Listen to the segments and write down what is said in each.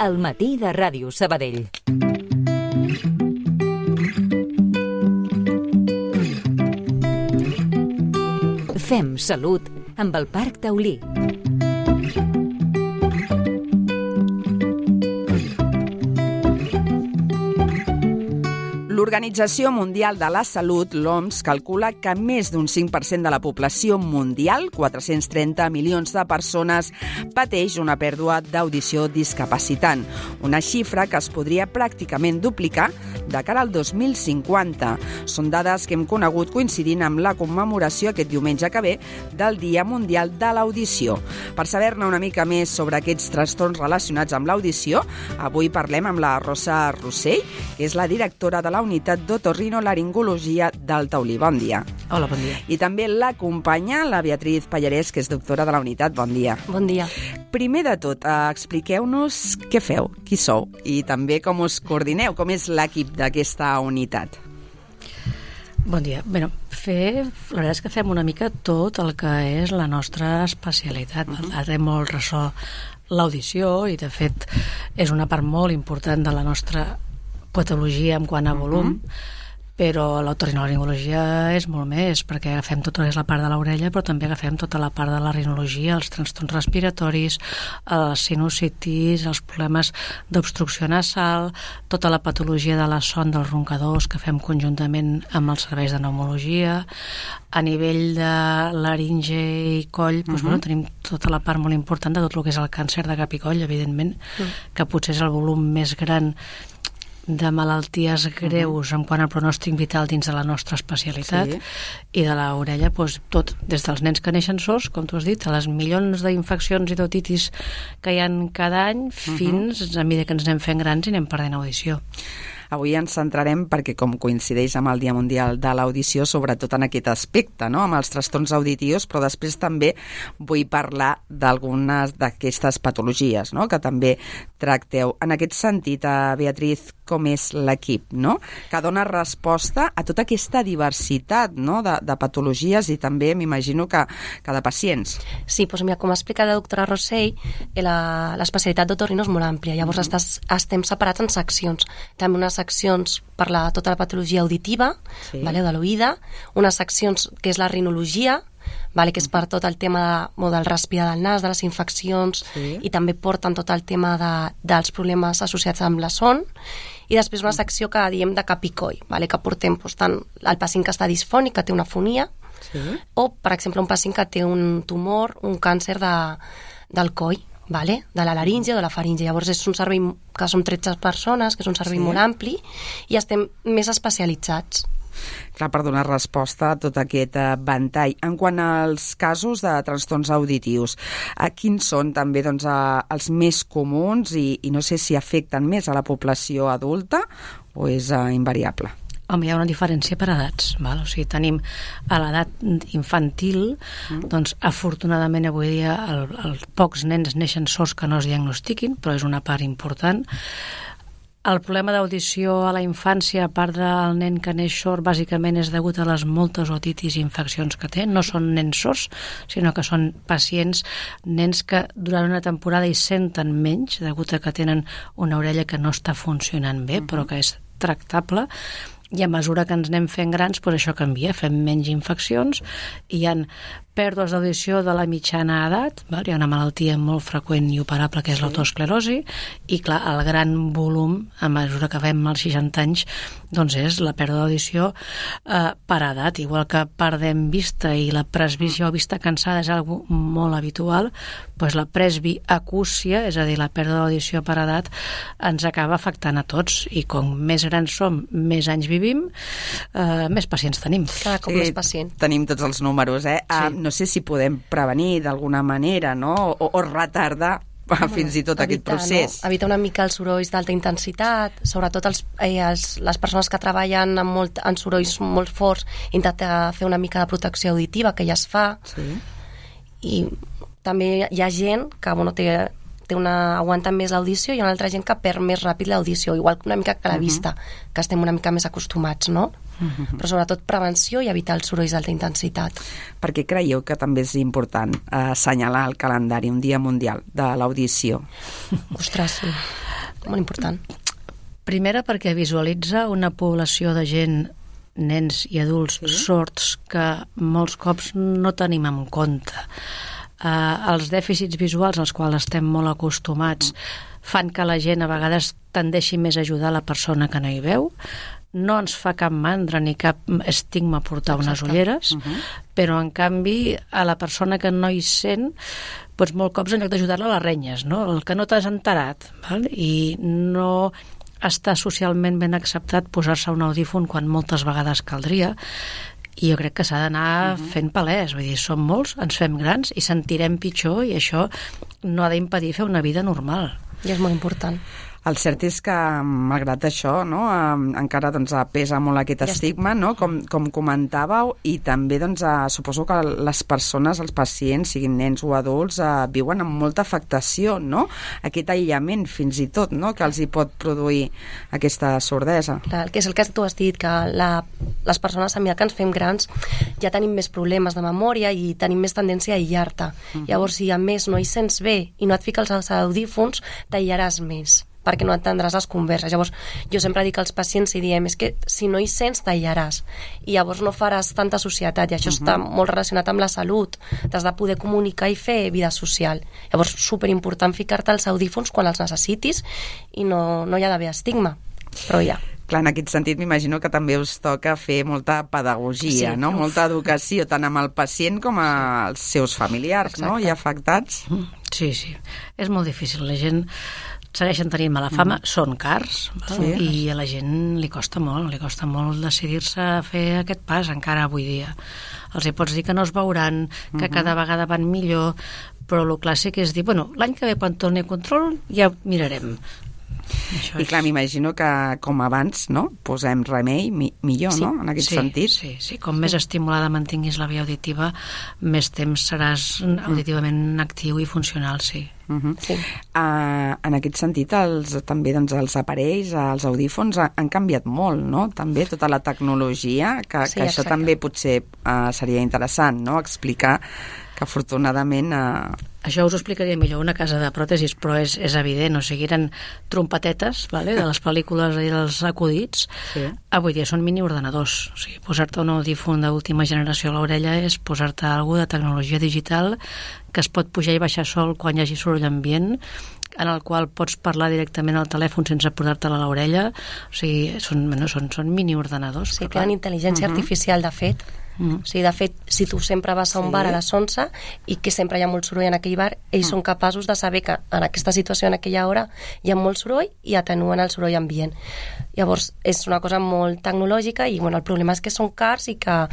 al matí de Ràdio Sabadell. Fem salut amb el Parc Taulí. L'Organització Mundial de la Salut, l'OMS, calcula que més d'un 5% de la població mundial, 430 milions de persones, pateix una pèrdua d'audició discapacitant, una xifra que es podria pràcticament duplicar de cara al 2050. Són dades que hem conegut coincidint amb la commemoració aquest diumenge que ve del Dia Mundial de l'Audició. Per saber-ne una mica més sobre aquests trastorns relacionats amb l'audició, avui parlem amb la Rosa Rossell, que és la directora de la Unitat d'Otorrinolaringologia del Taulí. Bon dia. Hola, bon dia. I també l'acompanya la Beatriz Pallarès, que és doctora de la Unitat. Bon dia. Bon dia. Primer de tot, eh, expliqueu-nos què feu, qui sou i també com us coordineu, com és l'equip d'aquesta unitat. Bon dia. Bé, fer, la veritat és que fem una mica tot el que és la nostra especialitat. Uh -huh. Té molt ressò l'audició i, de fet, és una part molt important de la nostra patologia en quant a volum, uh -huh. però l'otorrinolaringologia és molt més, perquè agafem tota la part de l'orella, però també agafem tota la part de la rinologia, els trastorns respiratoris, els sinusitis, els problemes d'obstrucció nasal, tota la patologia de la son dels roncadors que fem conjuntament amb els serveis de pneumologia, a nivell de laringe i coll, doncs, uh -huh. bueno, tenim tota la part molt important de tot el que és el càncer de cap i coll, evidentment, uh -huh. que potser és el volum més gran de malalties greus uh -huh. en quant al pronòstic vital dins de la nostra especialitat sí. i de l'orella doncs, tot, des dels nens que neixen sords, com tu has dit, a les milions d'infeccions i d'otitis que hi han cada any fins uh -huh. a mesura que ens anem fent grans i anem perdent audició. Avui ens centrarem perquè, com coincideix amb el Dia Mundial de l'Audició, sobretot en aquest aspecte, no? amb els trastorns auditius, però després també vull parlar d'algunes d'aquestes patologies no? que també tracteu. En aquest sentit, a Beatriz, com és l'equip, no? que dona resposta a tota aquesta diversitat no? de, de patologies i també m'imagino que, que de pacients. Sí, doncs mira, com ha explicat la doctora Rossell, eh, l'especialitat d'otorrino és molt àmplia, llavors mm -hmm. estàs, estem separats en seccions. També unes seccions per la, tota la patologia auditiva, sí. vale, de l'oïda, unes seccions que és la rinologia, vale, que és per tot el tema de, del respirar del nas, de les infeccions, sí. i també porten tot el tema de, dels problemes associats amb la son, i després una secció que diem de cap i coll, vale? que portem doncs, tant el pacient que està disfònic, que té una fonia, sí. o, per exemple, un pacient que té un tumor, un càncer de, del coll, vale? de la laringe o de la faringe. Llavors és un servei que som 13 persones, que és un servei sí. molt ampli, i estem més especialitzats clar, per donar resposta a tot aquest eh, ventall. En quant als casos de trastorns auditius, a quins són també doncs, a, els més comuns i, i no sé si afecten més a la població adulta o és uh, invariable? Home, hi ha una diferència per edats, val? o sigui, tenim a l'edat infantil, mm. doncs afortunadament avui dia el, el, pocs nens neixen sords que no es diagnostiquin, però és una part important. El problema d'audició a la infància, a part del nen que neix sord, bàsicament és degut a les moltes otitis i infeccions que té. No són nens sords, sinó que són pacients, nens que durant una temporada hi senten menys, degut a que tenen una orella que no està funcionant bé, uh -huh. però que és tractable i a mesura que ens anem fent grans, doncs això canvia, fem menys infeccions, i hi ha pèrdues d'audició de la mitjana edat, val? hi ha una malaltia molt freqüent i operable que és sí. l'autosclerosi, i clar, el gran volum, a mesura que fem els 60 anys, doncs és la pèrdua d'audició eh, per edat, igual que perdem vista i la presvisió o vista cansada és algo molt habitual, doncs la presbiacúcia, és a dir, la pèrdua d'audició per edat, ens acaba afectant a tots, i com més grans som, més anys vivim, eh, més pacients tenim. Cada cop sí, més pacients. Tenim tots els números, eh? Sí. Uh, no sé si podem prevenir d'alguna manera, no? O, o retardar bueno, fins i tot evitar, aquest procés. No? Evitar una mica els sorolls d'alta intensitat, sobretot els, eh, els, les persones que treballen amb, molt, en sorolls molt forts, intentar fer una mica de protecció auditiva, que ja es fa. Sí. I també hi ha gent que bueno, té, té una, aguanta més l'audició i una altra gent que perd més ràpid l'audició, igual que una mica que la vista, uh -huh. que estem una mica més acostumats, no? -huh. però sobretot prevenció i evitar els sorolls d'alta intensitat. Per què creieu que també és important eh, assenyalar el calendari, un dia mundial de l'audició? Ostres, sí. molt important. Primera perquè visualitza una població de gent nens i adults sí. sords que molts cops no tenim en compte. Uh, els dèficits visuals als quals estem molt acostumats fan que la gent a vegades tendeixi més a ajudar la persona que no hi veu, no ens fa cap mandra ni cap estigma portar Exacte. unes ulleres, uh -huh. però en canvi a la persona que no hi sent doncs molt cops en lloc d'ajudar-la a les renyes, no? el que no t'has enterat val? i no està socialment ben acceptat posar-se un audífon quan moltes vegades caldria i jo crec que s'ha d'anar uh -huh. fent palès, vull dir, som molts, ens fem grans i sentirem pitjor i això no ha d'impedir fer una vida normal. I és molt important. El cert és que, malgrat això, no, encara doncs, pesa molt aquest estigma, no, com, com comentàveu, i també doncs, eh, suposo que les persones, els pacients, siguin nens o adults, eh, viuen amb molta afectació, no? Aquest aïllament, fins i tot, no?, que els hi pot produir aquesta sordesa. Clar, que és el que tu has dit, que la, les persones a mesura que ens fem grans ja tenim més problemes de memòria i tenim més tendència a aïllar-te. Mhm. -huh. Llavors, si a més no hi sents bé i no et fiques els audífons, t'aïllaràs més perquè no entendràs les converses. Llavors, jo sempre dic als pacients i diem, és que si no hi sents, t'aïllaràs. I llavors no faràs tanta societat, i això uh -huh. està molt relacionat amb la salut. T'has de poder comunicar i fer vida social. Llavors, superimportant ficar-te els audífons quan els necessitis i no, no hi ha d'haver estigma. Però ja. Clar, en aquest sentit m'imagino que també us toca fer molta pedagogia, sí, no? Uf. Molta educació, tant amb el pacient com als seus familiars, Exacte. no? I afectats. Sí, sí. És molt difícil. La gent segueixen tenint mala fama, mm. són cars sí. i a la gent li costa molt, li costa molt decidir-se a fer aquest pas encara avui dia. Els hi pots dir que no es veuran, que mm -hmm. cada vegada van millor, però el clàssic és dir, bueno, l'any que ve quan torni a control ja mirarem. Això I clar, m'imagino que com abans, no? Posem remei mi millor, sí. no? En aquest sí, sentit. Sí, sí. Com més estimulada mantinguis la via auditiva, més temps seràs auditivament actiu i funcional, sí. Uh -huh. sí. uh, en aquest sentit, els, també doncs, els aparells, els audífons han canviat molt, no? També tota la tecnologia, que, sí, que això també potser uh, seria interessant, no? Explicar que afortunadament... Uh... Això us ho explicaria millor una casa de pròtesis, però és, és evident, o sigui, eren trompetetes vale, de les pel·lícules i dels acudits, sí. avui dia són mini-ordenadors. O sigui, posar-te un audífon d'última generació a l'orella és posar-te alguna de tecnologia digital que es pot pujar i baixar sol quan hi hagi soroll ambient, en el qual pots parlar directament al telèfon sense posar-te-la a l'orella. O sigui, són, bueno, són, són mini-ordenadors. Sí, tenen intel·ligència uh mhm. -huh. artificial, de fet. -huh. O sigui, de fet, si tu sempre vas a un sí. bar a les 11 i que sempre hi ha molt soroll en aquell bar, ells -huh. són capaços de saber que en aquesta situació, en aquella hora, hi ha molt soroll i atenuen el soroll ambient. Llavors, és una cosa molt tecnològica i bueno, el problema és que són cars i que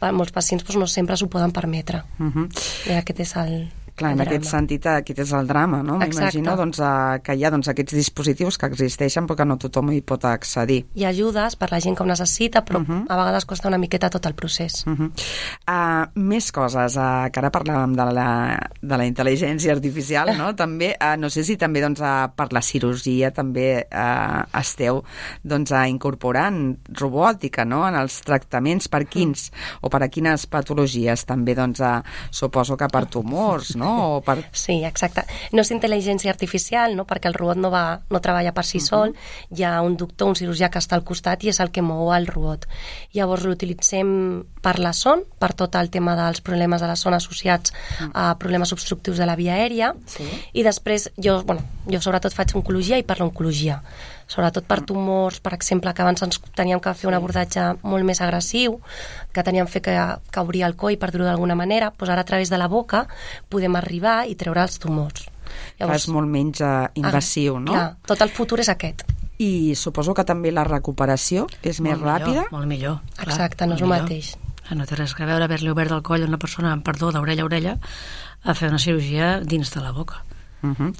molts pacients doncs, no sempre s'ho poden permetre. Uh -huh. I aquest és el, Clar, en aquest sentit, aquest és el drama, no? M'imagino doncs, que hi ha doncs, aquests dispositius que existeixen però que no tothom hi pot accedir. Hi ha ajudes per la gent que ho necessita, però uh -huh. a vegades costa una miqueta tot el procés. Uh -huh. uh, més coses, uh, que ara parlàvem de la, de la intel·ligència artificial, no? també, uh, no sé si també doncs, uh, per la cirurgia també uh, esteu doncs, uh, incorporant robòtica no? en els tractaments per quins uh -huh. o per a quines patologies també doncs, uh, suposo que per tumors, no? No? O per... Sí, exacte. No és intel·ligència artificial, no? perquè el robot no, va, no treballa per si uh -huh. sol, hi ha un doctor, un cirurgià que està al costat i és el que mou el robot. Llavors l'utilitzem per la son, per tot el tema dels problemes de la son associats uh -huh. a problemes obstructius de la via aèria, sí. i després jo, bueno, jo sobretot faig oncologia i per l'oncologia sobretot per tumors, per exemple, que abans ens teníem que fer un abordatge molt més agressiu, que teníem fer que, que obrir el coll, per dir-ho d'alguna manera, doncs ara a través de la boca podem arribar i treure els tumors. Llavors, és molt menys uh, invasiu, ah, no? Clar, tot el futur és aquest. I suposo que també la recuperació és molt més millor, ràpida? Molt millor. Clar, Exacte, no és el mateix. No té res a veure haver-li obert el coll a una persona amb perdó d'orella a orella a fer una cirurgia dins de la boca. Uh -huh. Uh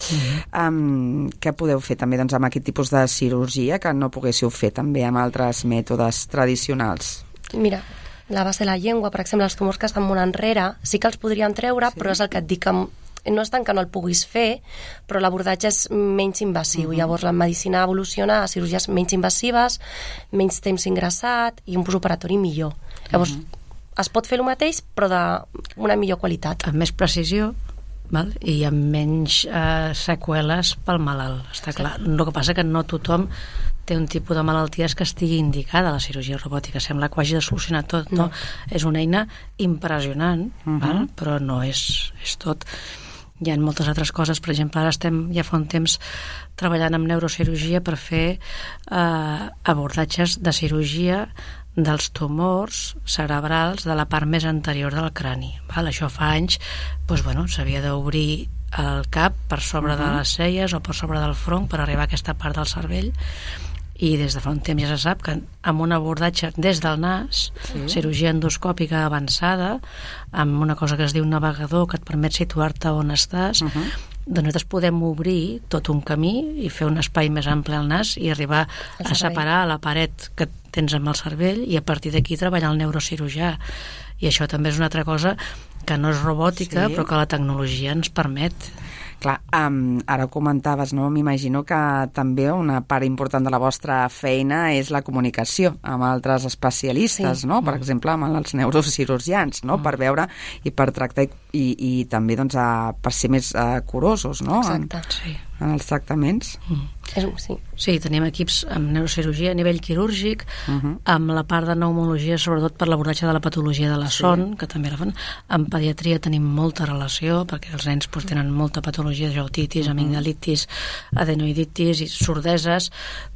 -huh. Um, què podeu fer també doncs, amb aquest tipus de cirurgia que no poguéssiu fer també amb altres mètodes tradicionals? Mira, la base de la llengua, per exemple, els tumors que estan molt enrere, sí que els podríem treure, sí. però és el que et dic que no és tant que no el puguis fer, però l'abordatge és menys invasiu. Uh -huh. Llavors la medicina evoluciona a cirurgies menys invasives, menys temps ingressat i un postoperatori millor. Llavors, uh -huh. es pot fer el mateix, però d'una millor qualitat. Amb més precisió, val? i amb menys eh, seqüeles pel malalt, està clar. El que passa que no tothom té un tipus de malalties que estigui indicada a la cirurgia robòtica. Sembla que ho hagi de solucionar tot, no? no. És una eina impressionant, uh -huh. val? però no és, és tot hi ha moltes altres coses, per exemple, ara estem ja fa un temps treballant amb neurocirurgia per fer eh, abordatges de cirurgia dels tumors cerebrals de la part més anterior del crani. Val? Això fa anys doncs, bueno, s'havia d'obrir el cap per sobre uh -huh. de les celles o per sobre del front per arribar a aquesta part del cervell i des de fa un temps ja se sap que amb un abordatge des del nas, sí. cirurgia endoscòpica avançada, amb una cosa que es diu navegador que et permet situar-te on estàs, uh -huh. Doncs nosaltres podem obrir tot un camí i fer un espai més ample al nas i arribar a separar la paret que tens amb el cervell i a partir d'aquí treballar el neurocirurgià. I això també és una altra cosa que no és robòtica, sí. però que la tecnologia ens permet. Clar, um, ara ho comentaves, no? M'imagino que també una part important de la vostra feina és la comunicació amb altres especialistes, sí. no? Per mm. exemple, amb els neurocirurgians, no? Mm. Per veure i per tractar i, i, i també doncs, a, per ser més uh, curosos, no? Exacte. En, sí. En els tractaments. Mm. És, sí. sí, tenim equips amb neurocirurgia a nivell quirúrgic, uh mhm. -huh. amb la part de pneumologia, sobretot per l'abordatge de la patologia de la sí. son, que també la fan. En pediatria tenim molta relació, perquè els nens pues, tenen molta patologia, geotitis, uh mhm. -huh. amigdalitis, adenoiditis i sordeses,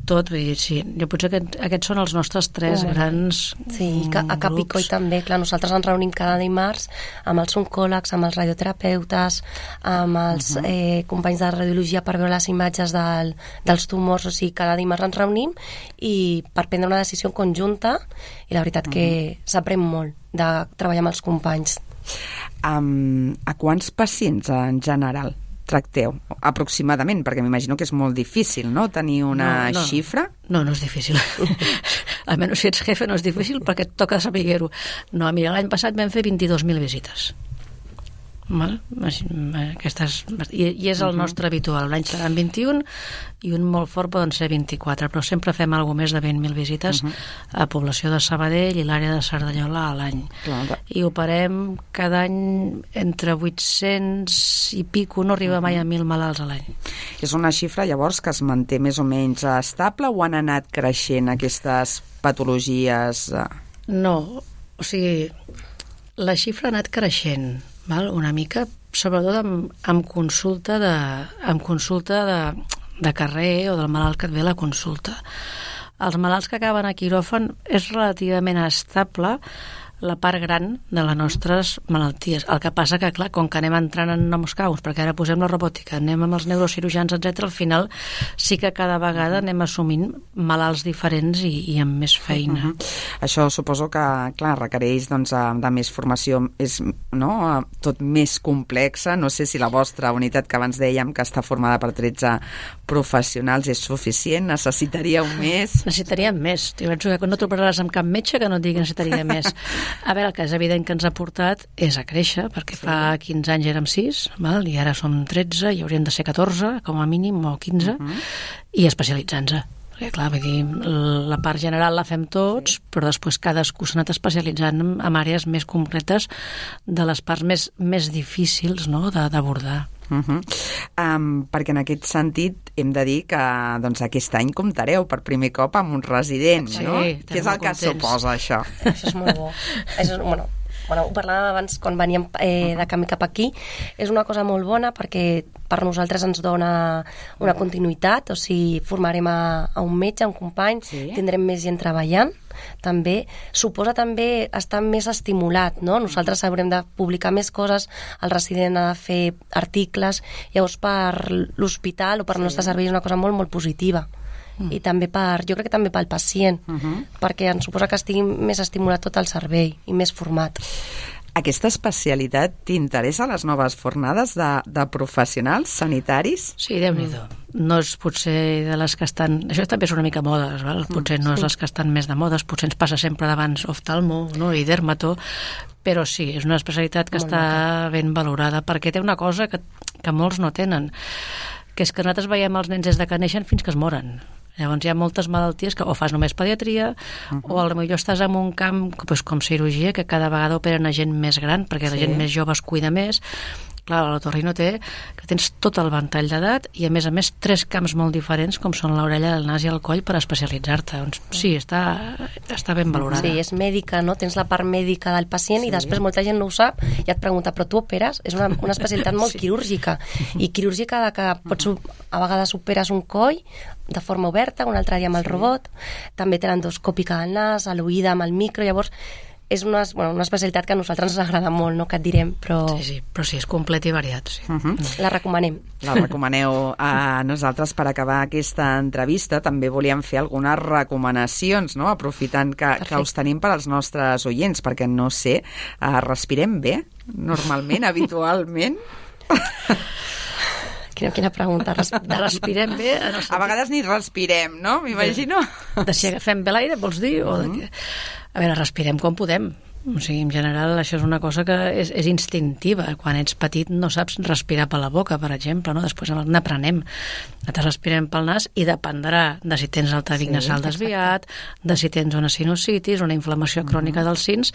tot. Vull dir, sí, jo potser que aquests són els nostres tres uh, grans Sí, que a Capicoi també, clar, nosaltres ens reunim cada dimarts amb els oncòlegs, amb els radioterapeutes, amb els uh mhm. -huh. eh, companys de radiologia per veure les imatges del, dels tumors, o sigui, cada dimarts ens reunim i per prendre una decisió conjunta i la veritat uh -huh. que mhm. s'aprèn molt de treballar amb els companys. Um, a quants pacients en general tracteu aproximadament? Perquè m'imagino que és molt difícil, no?, tenir una no, no. xifra. No, no és difícil. Almenys si ets jefe no és difícil perquè et toca saber-ho. No, mira, l'any passat vam fer 22.000 visites. Val? Aquestes, i, I és el uh -huh. nostre habitual. L'any seran 21 i un molt fort poden ser 24, però sempre fem alguna més de 20.000 visites uh -huh. a població de Sabadell i l'àrea de Cerdanyola a l'any. I operem cada any entre 800 i pico, no arriba mai a 1.000 malalts a l'any. És una xifra, llavors, que es manté més o menys estable o han anat creixent aquestes patologies? No, o sigui, la xifra ha anat creixent val? una mica, sobretot amb, amb consulta, de, amb consulta de, de carrer o del malalt que et ve la consulta. Els malalts que acaben a quiròfan és relativament estable, la part gran de les nostres malalties. El que passa que, clar, com que anem entrant en noms caus, perquè ara posem la robòtica, anem amb els neurocirurgians, etc, al final sí que cada vegada anem assumint malalts diferents i, i amb més feina. Uh -huh. Això suposo que, clar, requereix doncs, de més formació, és no, tot més complexa. No sé si la vostra unitat, que abans dèiem que està formada per 13 professionals, és suficient? Necessitaríeu més? Necessitaríem més. Jo penso que no trobaràs amb cap metge que no et digui que necessitaria més. A veure, el que és evident que ens ha portat és a créixer, perquè sí. fa 15 anys érem 6, val? i ara som 13, i hauríem de ser 14, com a mínim, o 15, uh -huh. i especialitzant-se. Perquè, clar, vull dir, la part general la fem tots, sí. però després cadascú s'ha anat especialitzant en, en àrees més concretes de les parts més, més difícils no?, d'abordar. Uh -huh. um, perquè en aquest sentit hem de dir que doncs, aquest any comptareu per primer cop amb un resident, sí, no? Què és el que suposa això? Això és molt bo. és, bueno, bueno, ho parlàvem abans quan veníem eh, de camí cap aquí, és una cosa molt bona perquè per nosaltres ens dona una continuïtat, o sigui, formarem a, a un metge, a un company, sí. tindrem més gent treballant, també suposa també estar més estimulat, no? Nosaltres haurem de publicar més coses, el resident ha de fer articles, llavors per l'hospital o per sí. el nostre servei és una cosa molt, molt positiva. Mm. I també per, jo crec que també pel pacient, uh -huh. perquè ens suposa que estigui més estimulat tot el servei i més format. Aquesta especialitat t'interessa les noves fornades de, de professionals sanitaris? Sí, déu nhi mm. No és potser de les que estan... Això també és una mica modes, val? Mm, potser no és les que estan més de modes, potser ens passa sempre d'abans oftalmo no? i dermato, però sí, és una especialitat que Molt està ben valorada, perquè té una cosa que, que molts no tenen, que és que nosaltres veiem els nens des de que neixen fins que es moren. Llavors hi ha moltes malalties que o fas només pediatria uh -huh. o potser estàs en un camp pues, com cirurgia que cada vegada operen a gent més gran perquè sí. la gent més jove es cuida més clar, l'otorrino té que tens tot el ventall d'edat i a més a més tres camps molt diferents com són l'orella, el nas i el coll per especialitzar-te. Doncs sí, està, està ben valorada. Sí, és mèdica, no? Tens la part mèdica del pacient sí. i després molta gent no ho sap i et pregunta, però tu operes? És una, una especialitat molt sí. quirúrgica i quirúrgica de que pots, a vegades operes un coll de forma oberta, un altre dia amb el sí. robot, també té l'endoscòpica del nas, a l'oïda amb el micro, llavors és una, bueno, una especialitat que a nosaltres ens agrada molt, no que et direm, però... Sí, sí, però sí, és complet i variat, sí. Uh mhm. -huh. La recomanem. La recomaneu a nosaltres per acabar aquesta entrevista. També volíem fer algunes recomanacions, no?, aprofitant que, Perfecte. que us tenim per als nostres oients, perquè no sé, uh, respirem bé, normalment, habitualment? Quina, quina pregunta. Respirem bé? No a vegades ni respirem, no? M'imagino. De si agafem bé l'aire, vols dir? O de mm. A veure, respirem com podem. O sigui, en general, això és una cosa que és, és instintiva. Quan ets petit no saps respirar per la boca, per exemple, no? Després n'aprenem. Nosaltres respirem pel nas i dependrà de si tens el tabic sí, nasal desviat, de si tens una sinusitis, una inflamació crònica mm -hmm. dels cins,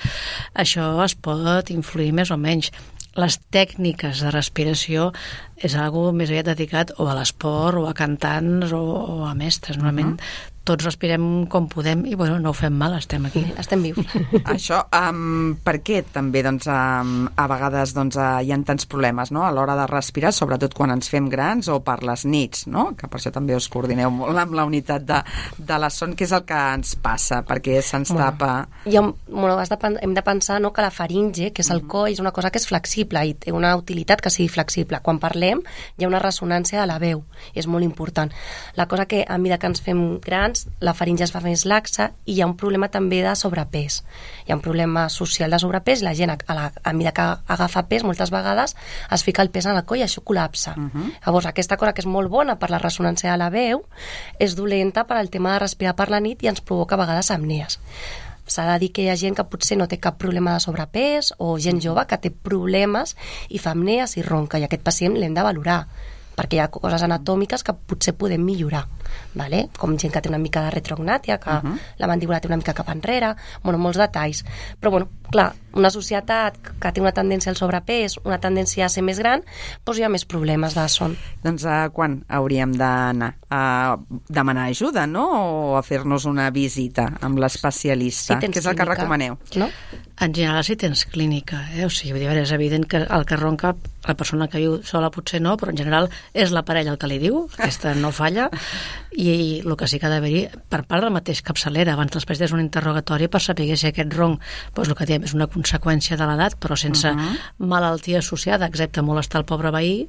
això es pot influir més o menys les tècniques de respiració és algo més aviat dedicat o a l'esport o a cantants o, o a mestres. Normalment uh -huh tots respirem com podem i bueno, no ho fem mal, estem aquí. Estem vius. Això, um, per què també doncs, um, a vegades doncs, uh, hi ha tants problemes no? a l'hora de respirar, sobretot quan ens fem grans o per les nits, no? que per això també us coordineu molt amb la unitat de, de la son, que és el que ens passa, perquè se'ns bueno, tapa... I hem, bueno, has de, hem de pensar no, que la faringe, que és el mm. coll, és una cosa que és flexible i té una utilitat que sigui flexible. Quan parlem hi ha una ressonància de la veu, és molt important. La cosa que a mesura que ens fem grans grans, la faringe es fa més laxa i hi ha un problema també de sobrepès. Hi ha un problema social de sobrepès, la gent a, la, a mesura que agafa pes moltes vegades es fica el pes en el coll i això col·lapsa. Uh mhm. -huh. Llavors aquesta cosa que és molt bona per la ressonància de la veu és dolenta per al tema de respirar per la nit i ens provoca a vegades amnies s'ha de dir que hi ha gent que potser no té cap problema de sobrepès o gent jove que té problemes i fa amnees i ronca i aquest pacient l'hem de valorar perquè hi ha coses anatòmiques que potser podem millorar vale? com gent que té una mica de retrognàtia, que uh -huh. la mandíbula té una mica cap enrere, bueno, molts detalls. Però, bueno, clar, una societat que té una tendència al sobrepès, una tendència a ser més gran, doncs hi ha més problemes de son. Doncs a quan hauríem d'anar? A demanar ajuda, no? O a fer-nos una visita amb l'especialista? Si Què és el que recomaneu? No? En general, si tens clínica, eh? o sigui, és evident que el que ronca la persona que viu sola potser no, però en general és la parella el que li diu, aquesta no falla, i el que sí que ha d'haver-hi, per part del mateix capçalera, abans després és un interrogatori per saber si aquest ronc, doncs el que diem és una conseqüència de l'edat, però sense uh -huh. malaltia associada, excepte molestar el pobre veí,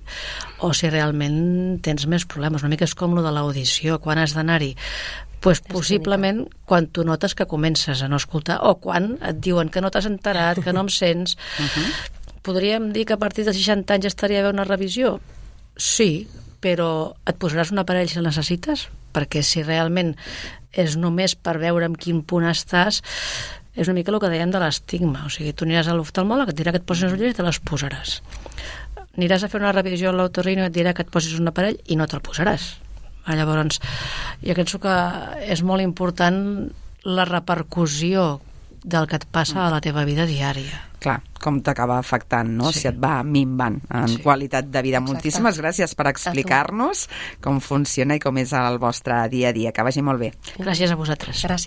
o si realment tens més problemes. Una mica és com lo de l'audició, quan has d'anar-hi pues possiblement quan tu notes que comences a no escoltar o quan et diuen que no t'has enterat, que no em sents. Uh -huh. Podríem dir que a partir dels 60 anys estaria bé una revisió? Sí, però et posaràs un aparell si el necessites? Perquè si realment és només per veure en quin punt estàs, és una mica el que dèiem de l'estigma. O sigui, tu aniràs a l'oftalmòleg, et dirà que et posis les ulleres i te les posaràs. Aniràs a fer una revisió a l'autorrino i et dirà que et posis un aparell i no te'l posaràs. Llavors, jo penso que és molt important la repercussió del que et passa a la teva vida diària clar, com t'acaba afectant, no? Sí. Si et va minvant en sí. qualitat de vida. Exacte. Moltíssimes gràcies per explicar-nos com funciona i com és el vostre dia a dia. Que vagi molt bé. Gràcies a vosaltres. Gràcies.